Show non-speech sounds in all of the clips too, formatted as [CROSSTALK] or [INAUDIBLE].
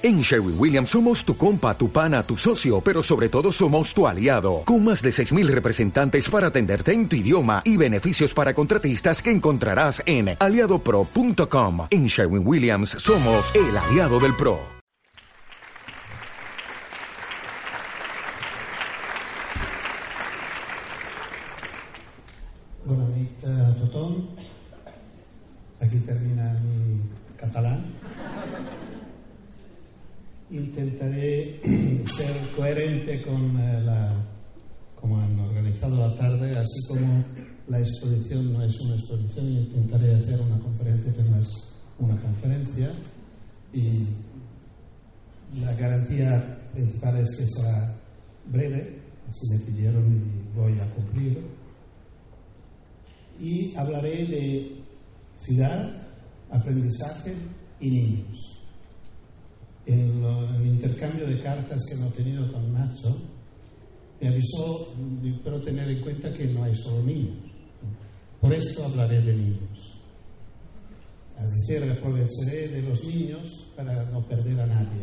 En Sherwin Williams somos tu compa, tu pana, tu socio, pero sobre todo somos tu aliado, con más de 6.000 representantes para atenderte en tu idioma y beneficios para contratistas que encontrarás en aliadopro.com. En Sherwin Williams somos el aliado del PRO. Nit a tothom. Aquí termina mi catalán. Intentaré [CLEARS THROAT] ser coherente con eh, la, como han organizado la tarde, así como la exposición no es una exposición, intentaré hacer una conferencia que no es una conferencia y la garantía principal es que será breve, así me pidieron y voy a cumplirlo. Y hablaré de ciudad, aprendizaje y niños en el intercambio de cartas que hemos tenido con Nacho, me avisó, pero tener en cuenta que no hay solo niños. Por esto hablaré de niños. A decir, aprovecharé de los niños para no perder a nadie.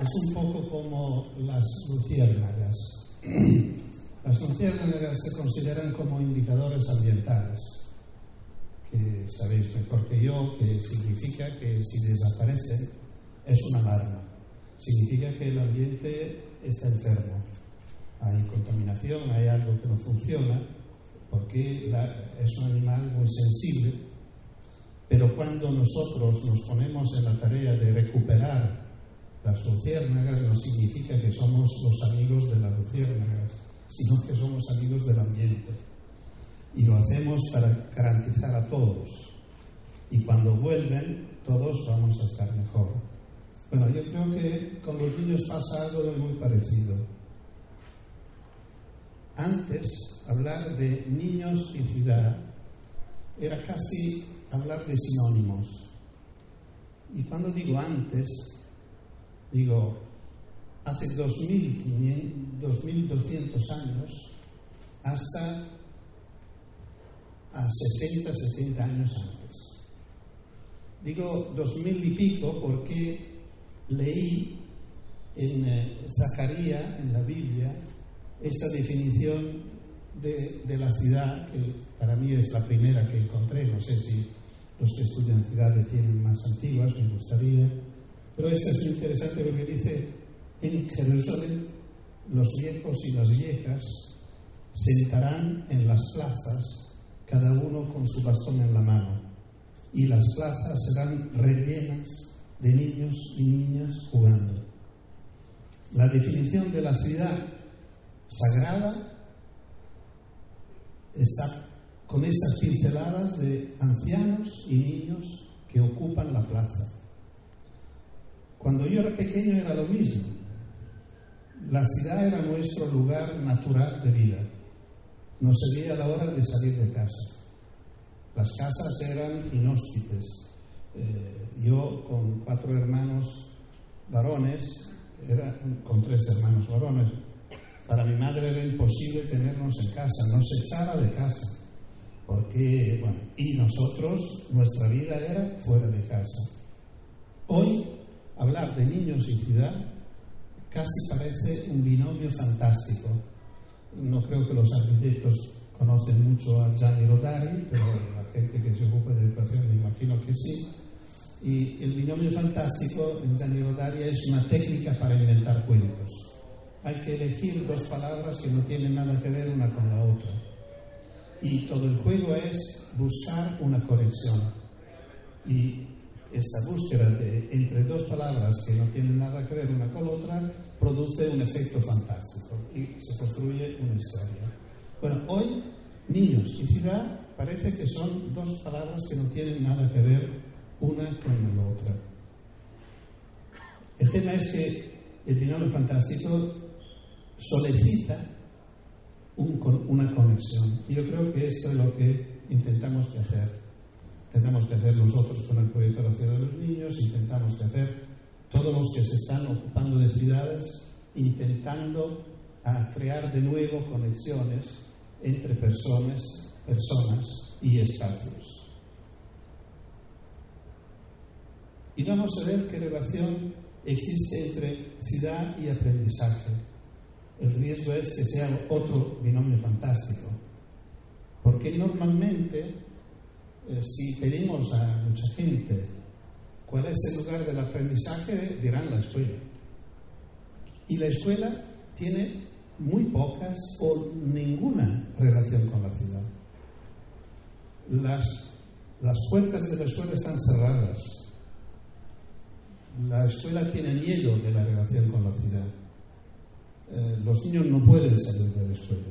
Es un poco como las luciérnagas. [CLEARS THROAT] Las luciérnagas se consideran como indicadores ambientales, que sabéis mejor que yo que significa que si desaparecen, es una alarma. Significa que el ambiente está enfermo. Hay contaminación, hay algo que no funciona, porque es un animal muy sensible. Pero cuando nosotros nos ponemos en la tarea de recuperar las luciérnagas, no significa que somos los amigos de las luciérnagas, sino que somos amigos del ambiente. Y lo hacemos para garantizar a todos. Y cuando vuelven, todos vamos a estar mejor. Bueno, yo creo que con los niños pasa algo de muy parecido. Antes, hablar de niños y ciudad era casi hablar de sinónimos. Y cuando digo antes, digo hace 2.200 años hasta a 60, 70 años antes. Digo 2.000 y pico porque leí en eh, Zacarías, en la Biblia, esta definición de, la ciudad, que para mí es la primera que encontré, no sé si los que estudian ciudades tienen más antiguas, me gustaría, pero esta es interesante porque dice, en Jerusalén los viejos y las viejas sentarán en las plazas, cada uno con su bastón en la mano, y las plazas serán rellenas de niños y niñas jugando. La definición de la ciudad sagrada está con estas pinceladas de ancianos y niños que ocupan la plaza. Cuando yo era pequeño era lo mismo. La ciudad era nuestro lugar natural de vida. No se veía la hora de salir de casa. Las casas eran inhóspites. Eh, yo con cuatro hermanos varones, era, con tres hermanos varones, para mi madre era imposible tenernos en casa, nos echara de casa, porque, bueno, y nosotros, nuestra vida era fuera de casa. Hoy, hablar de niños y ciudad casi parece un binomio fantástico. No creo que los arquitectos conocen mucho a Gianni Rodari, pero la gente que se ocupa de educación me imagino que sí y el binomio fantástico en Gianni Rodaria es una técnica para inventar cuentos. Hay que elegir dos palabras que no tienen nada que ver una con la otra. Y todo el juego es buscar una conexión. Y esta búsqueda entre dos palabras que no tienen nada que ver una con la otra produce un efecto fantástico y se construye una historia. Bueno, hoy niños y ciudad parece que son dos palabras que no tienen nada que ver una con la otra. El tema es que el binomio fantástico solicita un, una conexión. Y yo creo que esto es lo que intentamos que hacer. Intentamos que hacer nosotros con el proyecto de la ciudad de los niños, intentamos que hacer todos los que se están ocupando de ciudades, intentando crear de nuevo conexiones entre personas, personas y espacios. Y vamos a ver qué relación existe entre ciudad y aprendizaje. El riesgo es que sea otro binomio fantástico. Porque normalmente, eh, si pedimos a mucha gente cuál es el lugar del aprendizaje, dirán la escuela. Y la escuela tiene muy pocas o ninguna relación con la ciudad. Las, las puertas de la escuela están cerradas. La escuela tiene miedo de la relación con la ciudad. Eh, los niños no pueden salir de la escuela.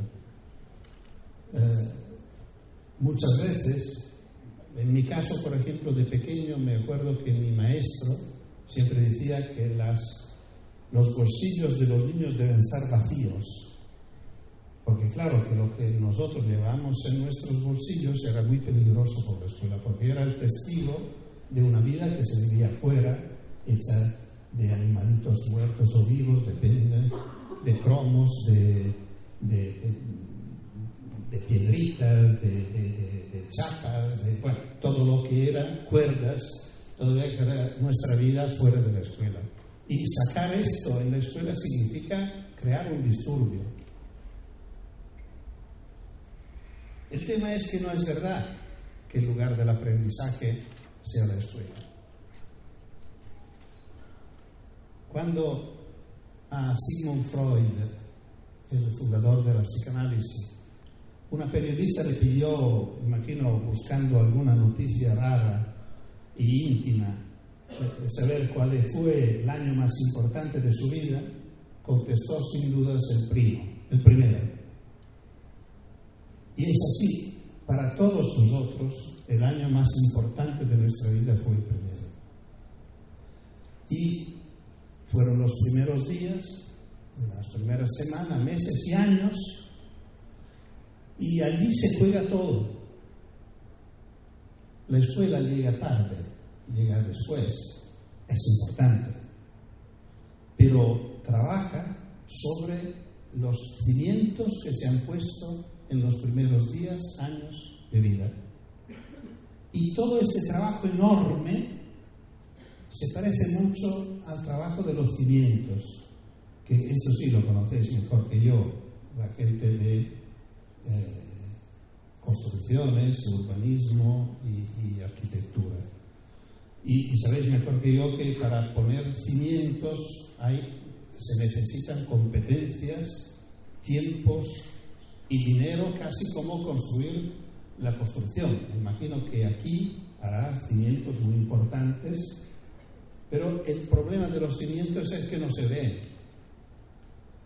Eh, muchas veces, en mi caso, por ejemplo, de pequeño, me acuerdo que mi maestro siempre decía que las, los bolsillos de los niños deben estar vacíos porque claro que lo que nosotros llevamos en nuestros bolsillos era muy peligroso por la escuela, porque era el testigo de una vida que se vivía afuera, hecha de animalitos muertos o vivos, depende, de cromos, de, piedritas, de, chapas, de todo lo que era cuerdas, todo lo que era nuestra vida fuera de la escuela. Y sacar esto en la escuela significa crear un disturbio El tema es que no es verdad que el lugar del aprendizaje sea la escuela. Cuando a Sigmund Freud, el fundador de la psicoanálisis, una periodista le pidió, imagino, buscando alguna noticia rara y íntima, eh, saber cuál fue el año más importante de su vida, contestó sin dudas el primo, el primero. Y es así, para todos nosotros, el año más importante de nuestra vida fue el primero. Y fueron los primeros días, las primeras semanas, meses y años, y allí se juega todo. La escuela llega tarde, llega después, es importante, pero trabaja sobre los cimientos que se han puesto en los primeros días, años de vida. Y todo este trabajo enorme se parece mucho al trabajo de los cimientos, que esto sí lo conocéis mejor que yo, la gente de eh, construcciones, urbanismo y, arquitectura. Y, y, sabéis mejor que yo que para poner cimientos hay, se necesitan competencias, tiempos, y dinero casi como construir la construcción. Me imagino que aquí hará cimientos muy importantes, pero el problema de los cimientos es que no se ve.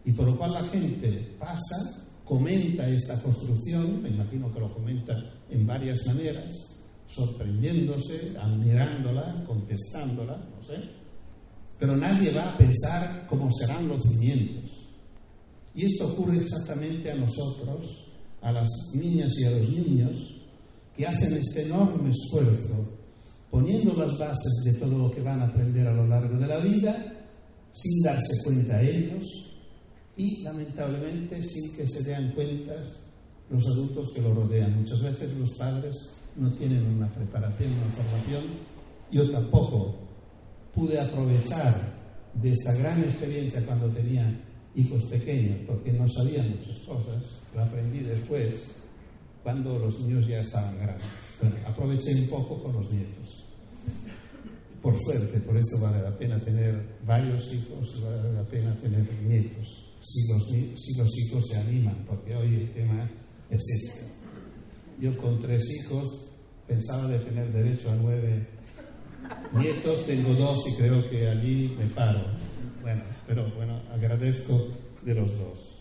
Y por lo cual la gente pasa, comenta esta construcción, me imagino que lo comenta en varias maneras, sorprendiéndose, admirándola, contestándola, no sé, pero nadie va a pensar cómo serán los cimientos. Y esto ocurre exactamente a nosotros, a las niñas y a los niños, que hacen este enorme esfuerzo poniendo las bases de todo lo que van a aprender a lo largo de la vida, sin darse cuenta ellos y lamentablemente sin que se den cuenta los adultos que lo rodean. Muchas veces los padres no tienen una preparación, una formación. Yo tampoco pude aprovechar de esta gran experiencia cuando tenía hijos pequeños, porque no sabía muchas cosas, lo aprendí después, cuando los niños ya estaban grandes. Bueno, aproveché un poco con los nietos. Por suerte, por esto vale la pena tener varios hijos, vale la pena tener nietos, si los, si los hijos se animan, porque hoy el tema es este. Yo con tres hijos pensaba de tener derecho a nueve nietos, tengo dos y creo que allí me paro. Bueno, pero bueno, agradezco de los dos.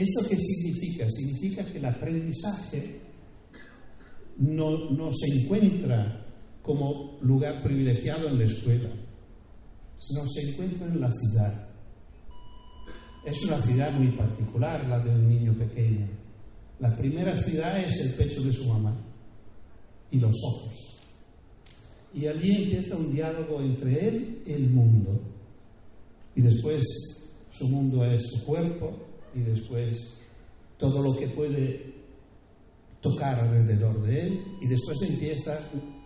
¿Esto qué significa? Significa que el aprendizaje no, no se encuentra como lugar privilegiado en la escuela, sino se encuentra en la ciudad. Es una ciudad muy particular, la de un niño pequeño. La primera ciudad es el pecho de su mamá y los ojos. Y allí empieza un diálogo entre él y el mundo. Y después su mundo es su cuerpo y después todo lo que puede tocar alrededor de él. Y después empieza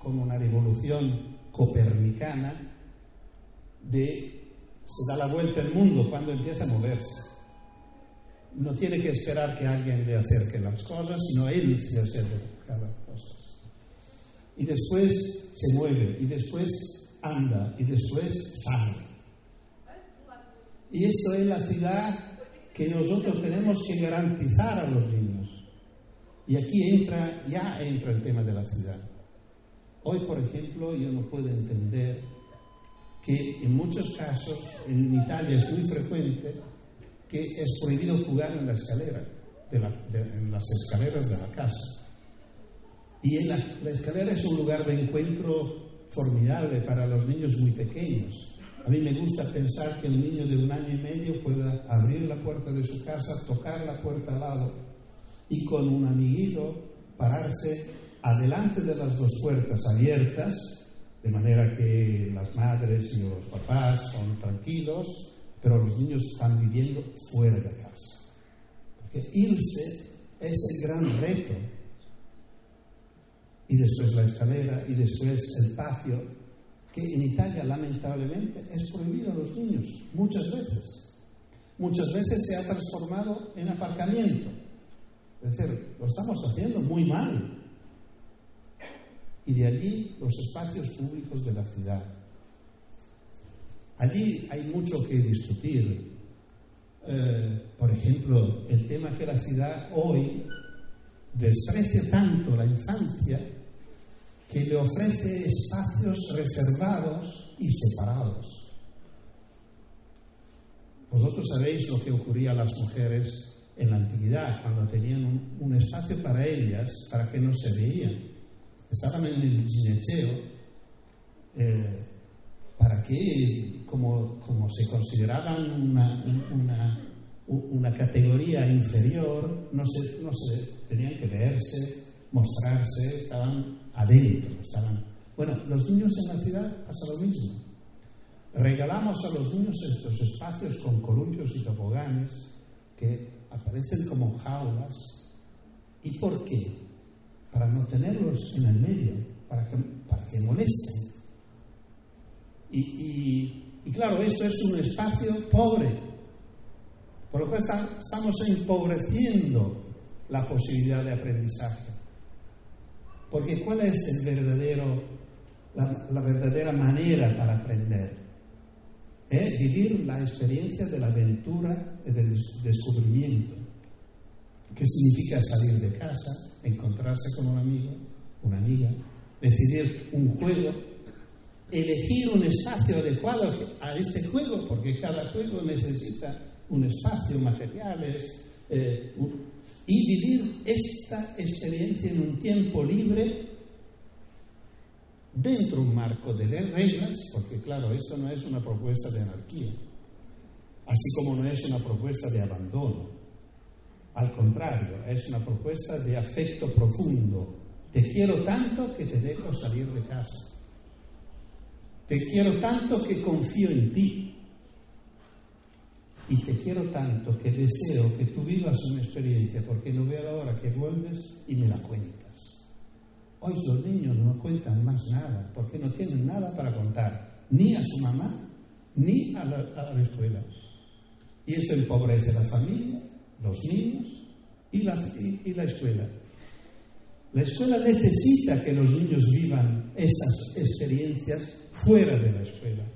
como una revolución copernicana de se da la vuelta al mundo cuando empieza a moverse. No tiene que esperar que alguien le acerque las cosas, sino él se acerca cada cosa. Y después se mueve, y después anda, y después sale. Y esto es la ciudad que nosotros tenemos que garantizar a los niños. Y aquí entra, ya entra el tema de la ciudad. Hoy, por ejemplo, yo no puedo entender que en muchos casos, en Italia es muy frecuente, que es prohibido jugar en la escalera, en las escaleras de la casa. Y en la escalera es un lugar de encuentro formidable para los niños muy pequeños. A mí me gusta pensar que un niño de un año y medio pueda abrir la puerta de su casa, tocar la puerta al lado y con un amiguito pararse adelante de las dos puertas abiertas, de manera que las madres y los papás son tranquilos, pero los niños están viviendo fuera de casa. Porque irse es el gran reto. Y después la escalera y después el patio que en Italia lamentablemente es prohibido a los niños, muchas veces. Muchas veces se ha transformado en aparcamiento. Es decir, lo estamos haciendo muy mal. Y de allí los espacios públicos de la ciudad. Allí hay mucho que discutir. Eh, por ejemplo, el tema que la ciudad hoy desprecia tanto la infancia que le ofrece espacios reservados y separados. Vosotros sabéis lo que ocurría a las mujeres en la antigüedad, cuando tenían un, espacio para ellas, para que no se veían. Estaban en el ginecheo, eh, para que, como, como, se consideraban una, una, una categoría inferior, no se, no se tenían que verse, mostrarse, estaban adentro, estaban. Bueno, los niños en la ciudad pasa lo mismo. Regalamos a los niños estos espacios con columpios y toboganes que aparecen como jaulas. ¿Y por qué? Para no tenerlos en el medio, para que, para que molesten. Y, y, claro, esto es un espacio pobre, por lo cual estamos empobreciendo la posibilidad de aprendizaje. Porque ¿cuál es el verdadero, la, verdadera manera para aprender? Es vivir la experiencia de la aventura y del descubrimiento. ¿Qué significa salir de casa, encontrarse con un amigo, una amiga, decidir un juego, elegir un espacio adecuado a este juego, porque cada juego necesita un espacio, materiales, eh, y vivir esta experiencia en un tiempo libre dentro de un marco de reglas, porque claro, esto no es una propuesta de anarquía, así como no es una propuesta de abandono. Al contrario, es una propuesta de afecto profundo. Te quiero tanto que te dejo salir de casa. Te quiero tanto que confío en ti y te quiero tanto que deseo que tú vivas una experiencia porque no veo la hora que vuelves y me la cuentas. Hoy los niños no cuentan más nada porque no tienen nada para contar, ni a su mamá, ni a la, escuela. Y esto empobrece la familia, los niños y la, y la escuela. La escuela necesita que los niños vivan estas experiencias fuera de la escuela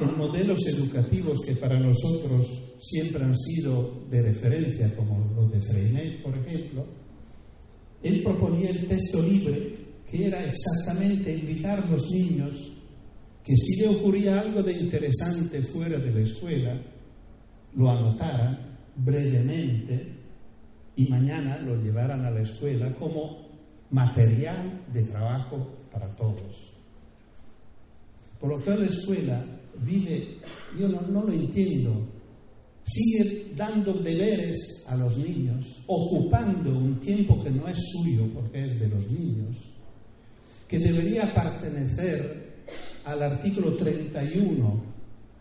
en modelos educativos que para nosotros siempre han sido de referencia, como los de Freinet, por ejemplo, él proponía el texto libre, que era exactamente invitar a los niños que si le ocurría algo de interesante fuera de la escuela, lo anotaran brevemente y mañana lo llevaran a la escuela como material de trabajo para todos. Por lo que la escuela vive, yo no, lo entiendo, sigue dando deberes a los niños, ocupando un tiempo que no es suyo porque es de los niños, que debería pertenecer al artículo 31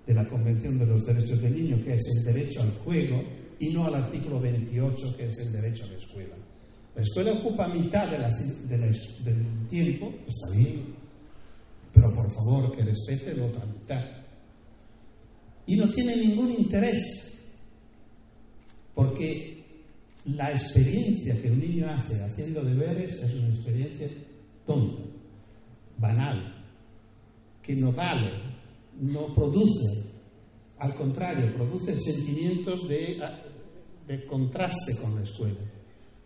de la Convención de los Derechos del Niño, que es el derecho al juego, y no al artículo 28, que es el derecho a la escuela. La escuela ocupa mitad del tiempo, está bien, pero por favor que respete la otra mitad. Y no tiene ningún interés, porque la experiencia que un niño hace haciendo deberes es una experiencia tonta, banal, que no vale, no produce, al contrario, produce sentimientos de, de contraste con la escuela.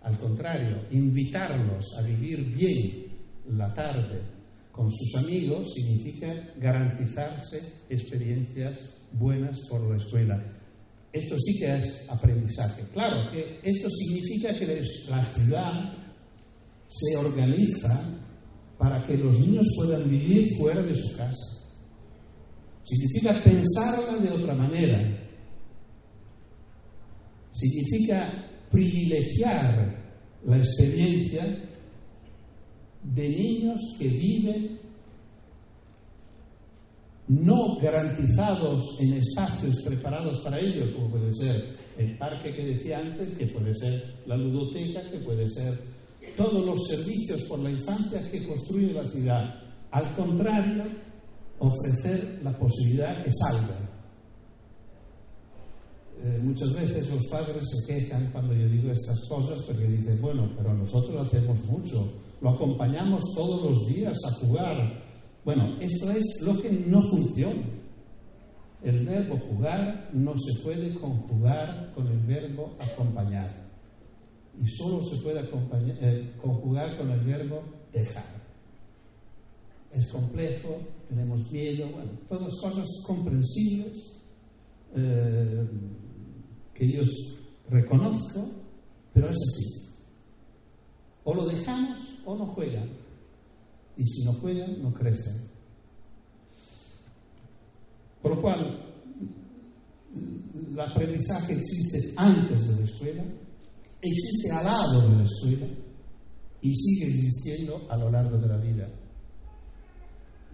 Al contrario, invitarlos a vivir bien la tarde con sus amigos significa garantizarse experiencias buenas por la escuela. Esto sí que es aprendizaje. Claro que esto significa que la ciudad se organiza para que los niños puedan vivir fuera de su casa. Significa pensarla de otra manera. Significa privilegiar la experiencia de niños que viven no garantizados en espacios preparados para ellos, como puede ser el parque que decía antes, que puede ser la ludoteca, que puede ser todos los servicios por la infancia que construye la ciudad. Al contrario, ofrecer la posibilidad que salgan. Eh, muchas veces los padres se quejan cuando yo digo estas cosas porque dicen, bueno, pero nosotros hacemos mucho, lo acompañamos todos los días a jugar. Bueno, esto es lo que no funciona. El verbo jugar no se puede conjugar con el verbo acompañar. Y solo se puede eh, conjugar con el verbo dejar es complejo, tenemos miedo, bueno, todas cosas comprensibles eh, que yo reconozco, pero es así. O lo dejamos o no juegan. Y si no juegan, no crecen. Por lo cual, el aprendizaje existe antes de la escuela, existe al lado de la escuela y sigue existiendo a lo largo de la vida.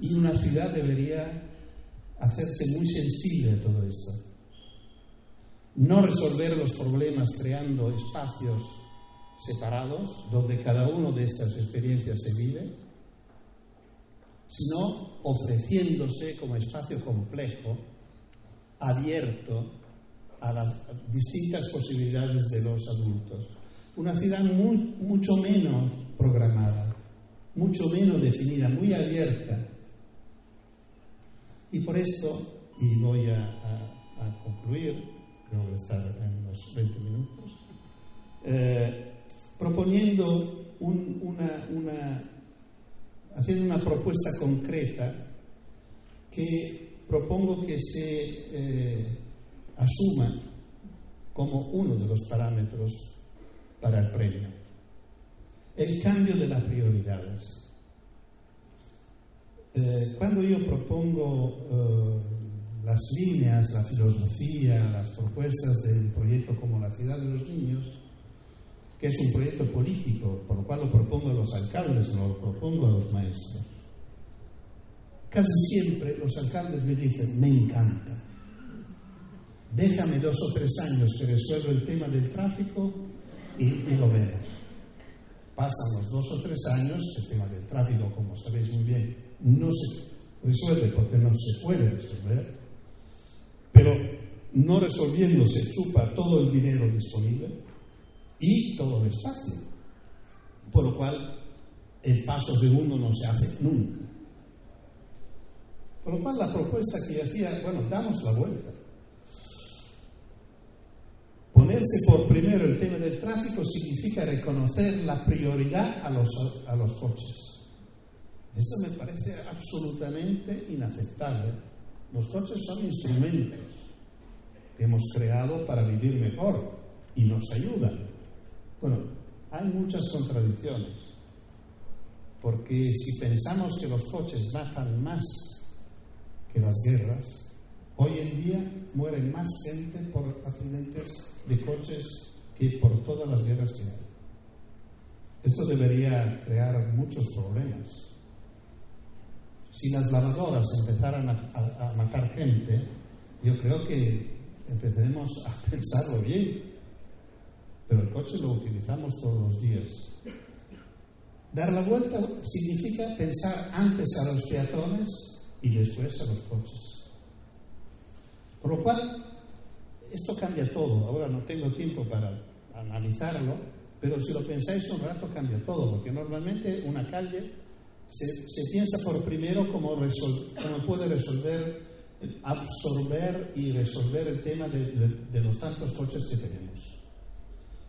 Y una ciudad debería hacerse muy sensible a todo esto. No resolver los problemas creando espacios separados donde cada una de estas experiencias se vive, sino ofreciéndose como espacio complejo, abierto a las distintas posibilidades de los adultos. Una ciudad mucho menos programada, mucho menos definida, muy abierta, y por esto, y voy a, concluir, creo que estar en los 20 minutos, eh, proponiendo una, haciendo una propuesta concreta que propongo que se eh, asuma como uno de los parámetros para el premio. El cambio de las prioridades. Eh, cuando yo propongo eh, las líneas, la filosofía, las propuestas del proyecto como la ciudad de los niños, que es un proyecto político, por lo cual lo propongo a los alcaldes, lo propongo a los maestros, casi siempre los alcaldes me dicen, me encanta, déjame dos o tres años que resuelva el tema del tráfico y, y lo vemos. Pasan los dos o tres años, el tema del tráfico, como sabéis muy bien, no se resuelve porque no se puede resolver, pero no resolviéndose chupa todo el dinero disponible y todo el espacio, por lo cual el paso segundo no se hace nunca. Por lo cual la propuesta que hacía, bueno, damos la vuelta. Ponerse por primero el tema del tráfico significa reconocer la prioridad a los, a los coches. Esto me parece absolutamente inaceptable. Los coches son instrumentos hemos creado para vivir mejor y nos ayudan. Bueno, hay muchas contradicciones, porque si pensamos que los coches matan más que las guerras, hoy en día mueren más gente por accidentes de coches que por todas las guerras que hay. Esto debería crear muchos problemas si las lavadoras empezaran a, matar gente, yo creo que empezaremos a pensarlo bien. Pero el coche lo utilizamos todos los días. Dar la vuelta significa pensar antes a los peatones y después a los coches. Por lo cual, esto cambia todo. Ahora no tengo tiempo para analizarlo, pero si lo pensáis un rato cambia todo, porque normalmente una calle se, piensa por primero cómo, puede resolver, absorber y resolver el tema de, los tantos coches que tenemos.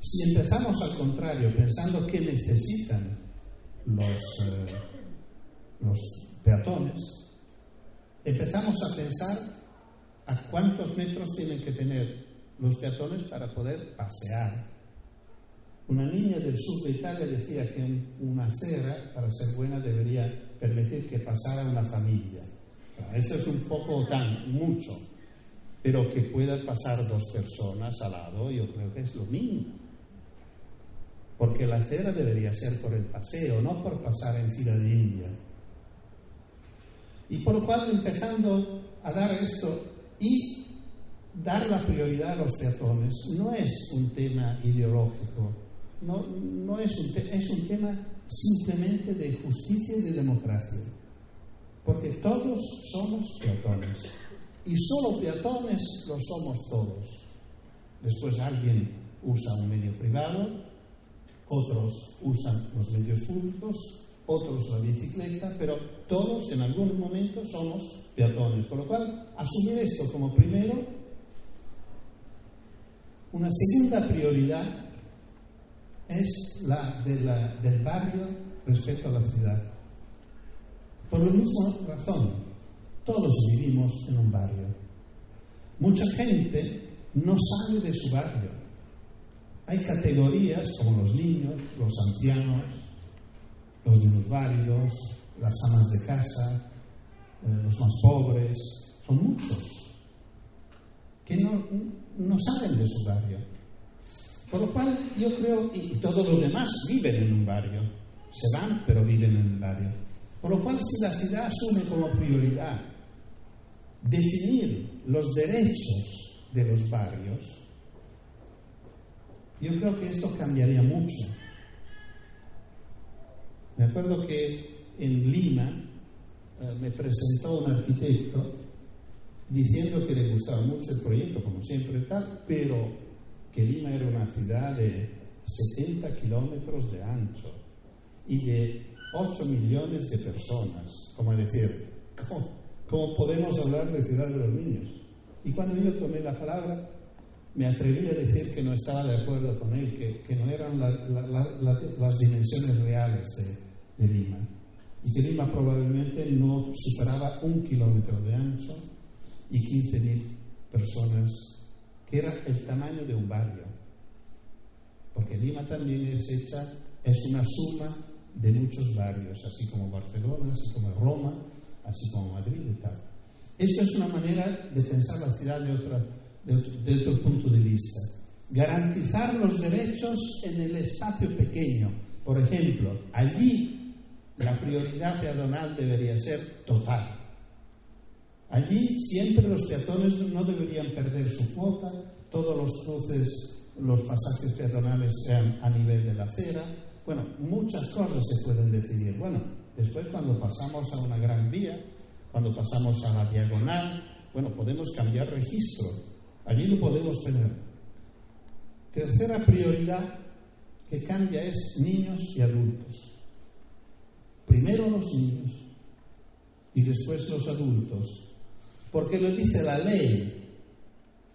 Si empezamos al contrario, pensando qué necesitan los, eh, los peatones, empezamos a pensar a cuántos metros tienen que tener los peatones para poder pasear una niña del sur de Italia decía que una acera, para ser buena, debería permitir que pasara una familia. Esto es un poco tan, mucho, pero que puedan pasar dos personas al lado, yo creo que es lo mínimo. Porque la acera debería ser por el paseo, no por pasar en fila de India. Y por lo cual, empezando a dar esto y dar la prioridad a los peatones, no es un tema ideológico, no, no es, un es un tema simplemente de justicia y de democracia, porque todos somos peatones, y solo peatones lo somos todos. Después alguien usa un medio privado, otros usan los medios públicos, otros la bicicleta, pero todos en algún momento somos peatones. Por lo cual, asumir esto como primero, una segunda prioridad es la, de la del barrio respecto a la ciudad. Por la misma razón, todos vivimos en un barrio. Mucha gente no sale de su barrio. Hay categorías como los niños, los ancianos, los minusválidos, las amas de casa, eh, los más pobres, son muchos que no, no salen de su barrio. Por lo cual yo creo, y todos los demás viven en un barrio, se van pero viven en un barrio. Por lo cual si la ciudad asume como prioridad definir los derechos de los barrios, yo creo que esto cambiaría mucho. Me acuerdo que en Lima eh, me presentó un arquitecto diciendo que le gustaba mucho el proyecto, como siempre tal, pero que Lima era una ciudad de 70 kilómetros de ancho y de 8 millones de personas. Como decir, ¿cómo, podemos hablar de ciudad de los niños? Y cuando yo tomé la palabra, me atreví a decir que no estaba de acuerdo con él, que, no eran las dimensiones reales de, de Lima. Y que Lima probablemente no superaba un kilómetro de ancho y 15.000 personas que era el tamaño de un barrio. Porque Lima también es hecha, es una suma de muchos barrios, así como Barcelona, así como Roma, así como Madrid y tal. Esto es una manera de pensar la ciudad de, otra, de, otro punto de vista. Garantizar los derechos en el espacio pequeño. Por ejemplo, allí la prioridad peatonal debería ser total. Allí siempre los peatones no deberían perder su cuota, todos los cruces, los pasajes peatonales sean a nivel de la acera. Bueno, muchas cosas se pueden decidir. Bueno, después cuando pasamos a una gran vía, cuando pasamos a la diagonal, bueno, podemos cambiar registro. Allí lo podemos tener. Tercera prioridad que cambia es niños y adultos. Primero los niños y después los adultos porque lo dice la ley,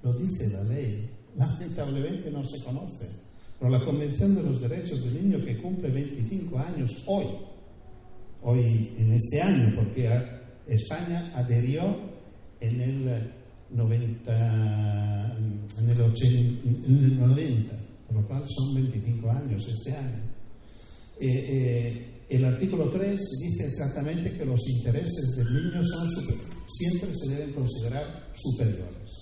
lo dice la ley. Lamentablemente no se conoce. Pero la Convención de los Derechos del Niño que cumple 25 años hoy, hoy en este año, porque España adherió en el 90, en el, 80, en el 90, por lo cual son 25 años este año. Eh, eh, el artículo 3 dice exactamente que los intereses del niño son siempre se deben considerar superiores.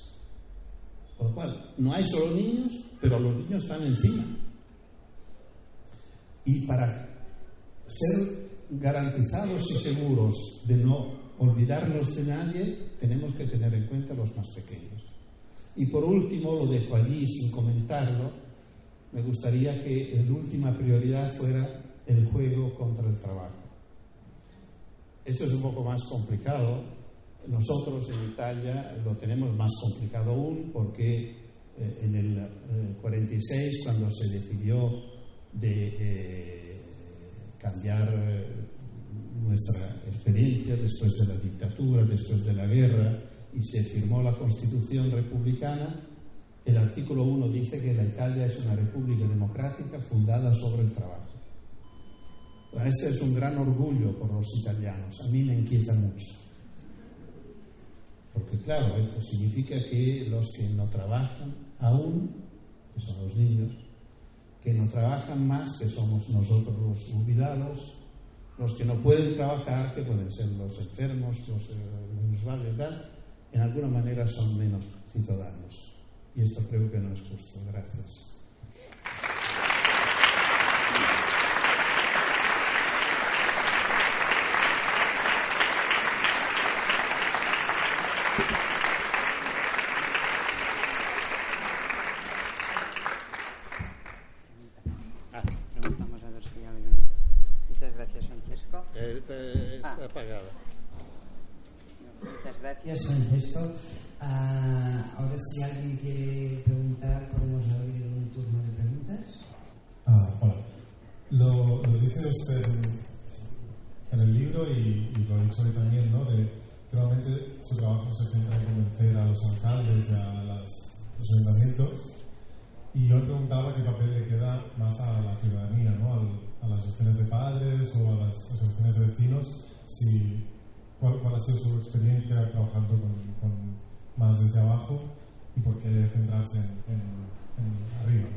Por lo cual, no hay solo niños, pero los niños están encima. Y para ser garantizados y seguros de no olvidarnos de nadie, tenemos que tener en cuenta los más pequeños. Y por último, lo dejo allí sin comentarlo, me gustaría que la última prioridad fuera el juego contra el trabajo. Esto es un poco más complicado. Nosotros en Italia lo tenemos más complicado aún porque eh, en el 46, eh, cuando se decidió de eh, cambiar nuestra experiencia después de la dictadura, después de la guerra, y se firmó la Constitución republicana, el artículo 1 dice que la Italia es una república democrática fundada sobre el trabajo. Este es un gran orgullo por los italianos, a mí me inquieta mucho. Porque claro, esto significa que los que no trabajan aún, que son los niños, que no trabajan más, que somos nosotros los jubilados, los que no pueden trabajar, que pueden ser los enfermos, los minusválidos, en alguna manera son menos ciudadanos. Y esto creo que no es justo. Gracias. Gracias, Francesco. Uh, ahora, si alguien quiere preguntar, podemos abrir un turno de preguntas. Ah, hola. Lo, lo dice usted en, en el libro y, y, lo ha dicho hoy también, ¿no? De que normalmente su trabajo se centra en convencer a los alcaldes y a las, los ayuntamientos. Y yo me preguntaba qué papel le queda más a la ciudadanía, ¿no? a las asociaciones de padres o a las asociaciones de vecinos, si ¿Cuál, ha sido su experiencia trabajando con, más desde abajo y por qué centrarse en, arriba?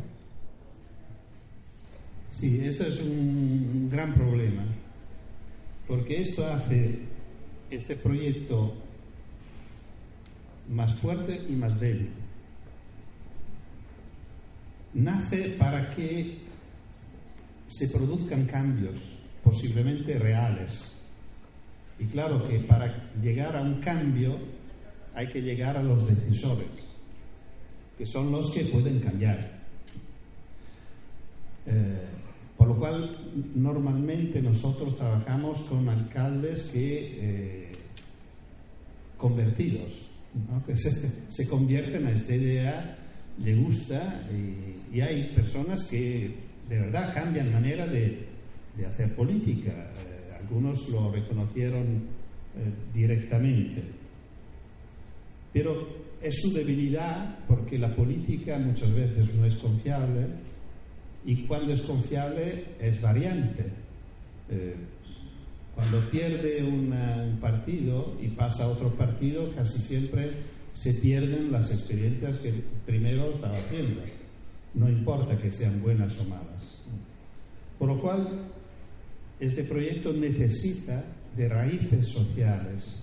Sí, esto es un gran problema, porque esto hace este proyecto más fuerte y más débil. Nace para que se produzcan cambios, posiblemente reales, y claro que para llegar a un cambio hay que llegar a los decisores, que son los que pueden cambiar. Eh, por lo cual, normalmente nosotros trabajamos con alcaldes que eh, convertidos, [LAUGHS] que se, convierten a esta idea, le gusta y, hay personas que de verdad cambian manera de hacer política algunos lo reconocieron eh, directamente. Pero es su debilidad porque la política muchas veces no es confiable y cuando es confiable es variante. Eh, cuando pierde un partido y pasa a otro partido, casi siempre se pierden las experiencias que primero estaba haciendo. No importa que sean buenas o malas. Por lo cual, este proyecto necesita de raíces sociales,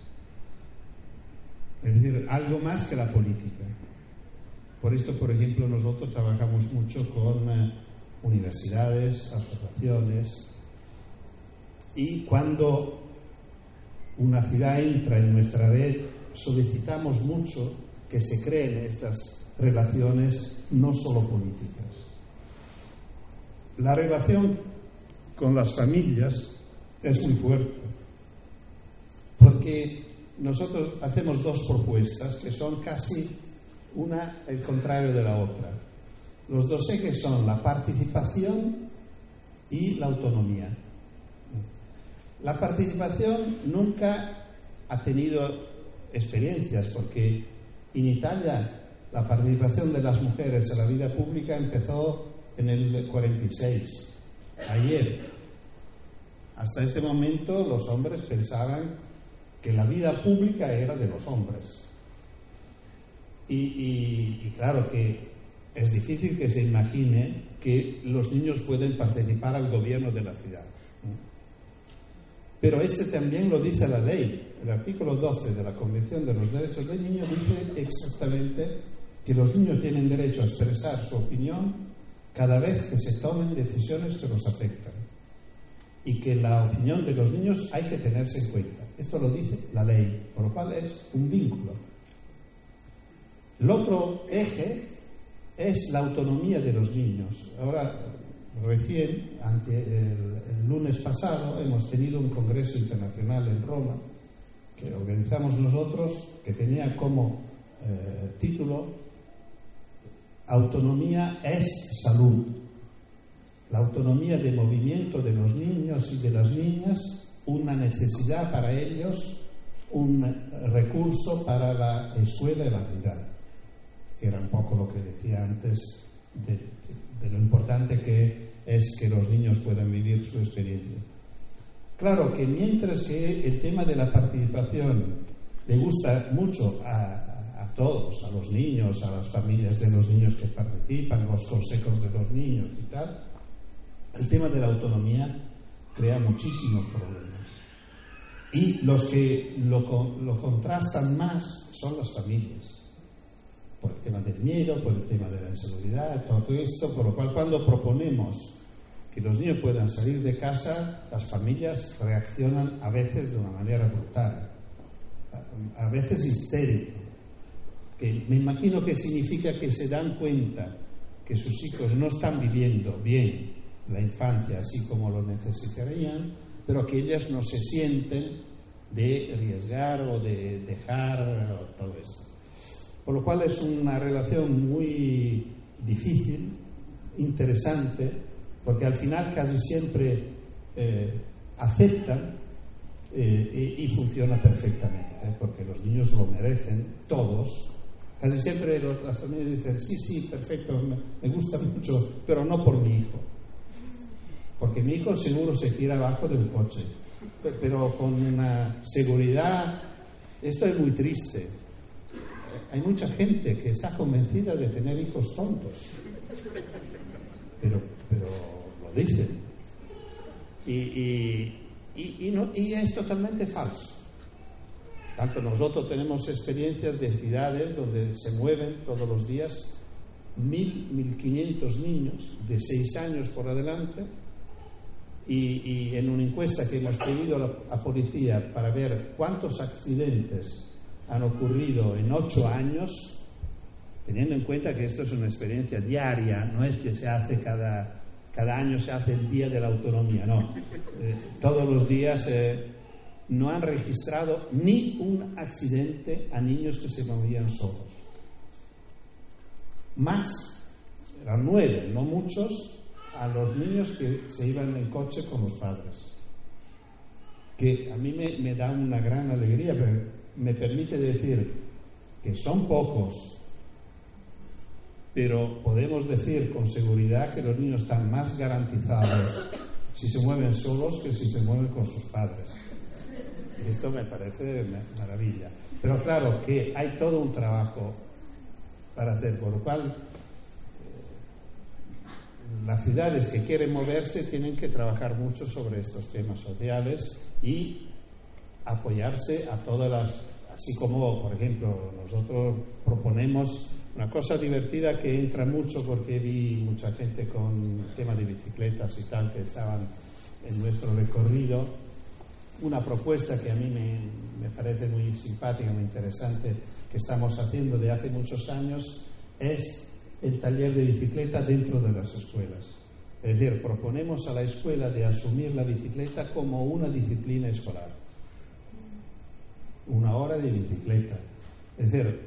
es decir, algo más que la política. Por esto, por ejemplo, nosotros trabajamos mucho con eh, universidades, asociaciones, y cuando una ciudad entra en nuestra red, solicitamos mucho que se creen estas relaciones no solo políticas. La relación con las familias es muy fuerte. Porque nosotros hacemos dos propuestas que son casi una el contrario de la otra. Los dos ejes son la participación y la autonomía. La participación nunca ha tenido experiencias porque en Italia la participación de las mujeres en la vida pública empezó en el 46 ayer. Hasta este momento los hombres pensaban que la vida pública era de los hombres. Y, claro que es difícil que se imagine que los niños pueden participar al gobierno de la ciudad. Pero este también lo dice la ley. El artículo 12 de la Convención de los Derechos del Niño dice exactamente que los niños tienen derecho a expresar su opinión cada vez que se tomen decisiones que nos afectan y que la opinión de los niños hay que tenerse en cuenta. Esto lo dice la ley, por lo cual es un vínculo. El otro eje es la autonomía de los niños. Ahora, recién, ante el, lunes pasado, hemos tenido un congreso internacional en Roma que organizamos nosotros, que tenía como eh, título Autonomía es salud. La autonomía de movimiento de los niños y de las niñas, una necesidad para ellos, un recurso para la escuela y la ciudad. Era un poco lo que decía antes de, de lo importante que es que los niños puedan vivir su experiencia. Claro que mientras que el tema de la participación le gusta mucho a, a, todos, a los niños, a las familias de los niños que participan, los consejos de los niños y tal, el tema de la autonomía crea muchísimos problemas. Y los que lo, lo contrastan más son las familias por el tema del miedo, por el tema de la inseguridad, todo esto, por lo cual cuando proponemos que los niños puedan salir de casa, las familias reaccionan a veces de una manera brutal, a veces histérico, que me imagino que significa que se dan cuenta que sus hijos no están viviendo bien la infancia así como lo necesitarían, pero que ellas no se sienten de arriesgar o de dejar todo esto. Por lo cual es una relación muy difícil, interesante, porque al final casi siempre eh, aceptan eh, y, funciona perfectamente, ¿eh? porque los niños lo merecen, todos. Casi siempre las familias dicen, sí, sí, perfecto, me, me, gusta mucho, pero no por mi hijo. Porque mi hijo seguro se tira abajo del coche, pero con una seguridad, esto es muy triste. Hay mucha gente que está convencida de tener hijos tontos, pero, pero lo dicen. Y, y, y, y, no, es totalmente falso. Tanto nosotros tenemos experiencias de ciudades donde se mueven todos los días mil, mil quinientos niños de seis años por adelante y, y, en una encuesta que hemos pedido a la policía para ver cuántos accidentes han ocurrido en ocho años, teniendo en cuenta que esto es una experiencia diaria, no es que se hace cada, cada año, se hace el día de la autonomía, no. Eh, todos los días eh, no han registrado ni un accidente a niños que se movían solos. Más, eran nueve, no muchos, a los niños que se iban en coche con los padres. Que a mí me, me da una gran alegría, pero me permite decir que son pocos, pero podemos decir con seguridad que los niños están más garantizados si se mueven solos que si se mueven con sus padres. Esto me parece maravilla. Pero claro que hay todo un trabajo para hacer, por lo cual eh, las ciudades que quieren moverse tienen que trabajar mucho sobre estos temas sociales y apoyarse a todas las, así como, por ejemplo, nosotros proponemos una cosa divertida que entra mucho porque vi mucha gente con tema de bicicletas y tal que estaban en nuestro recorrido. Una propuesta que a mí me, me parece muy simpática, muy interesante, que estamos haciendo de hace muchos años, es el taller de bicicleta dentro de las escuelas. Es decir, proponemos a la escuela de asumir la bicicleta como una disciplina escolar una hora de bicicleta. Es decir,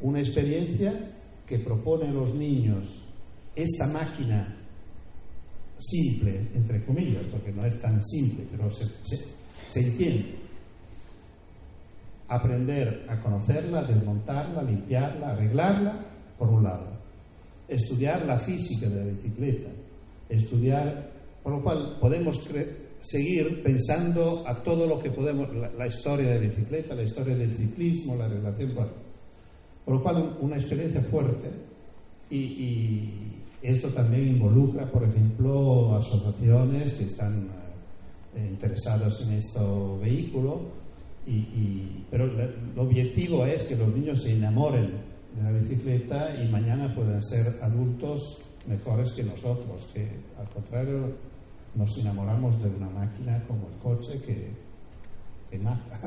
una experiencia que propone a los niños esa máquina simple, entre comillas, porque no es tan simple, pero se, entiende. Aprender a conocerla, desmontarla, limpiarla, arreglarla, por un lado. Estudiar la física de la bicicleta. Estudiar, por lo cual podemos seguir pensando a todo lo que podemos, la, historia de la bicicleta, la historia del ciclismo, la relación con... Por lo cual, una experiencia fuerte y, esto también involucra, por ejemplo, asociaciones que están eh, interesadas en este vehículo, y, pero el objetivo es que los niños se enamoren de la bicicleta y mañana puedan ser adultos mejores que nosotros, que al contrario nos enamoramos de una máquina como el coche que, que mata.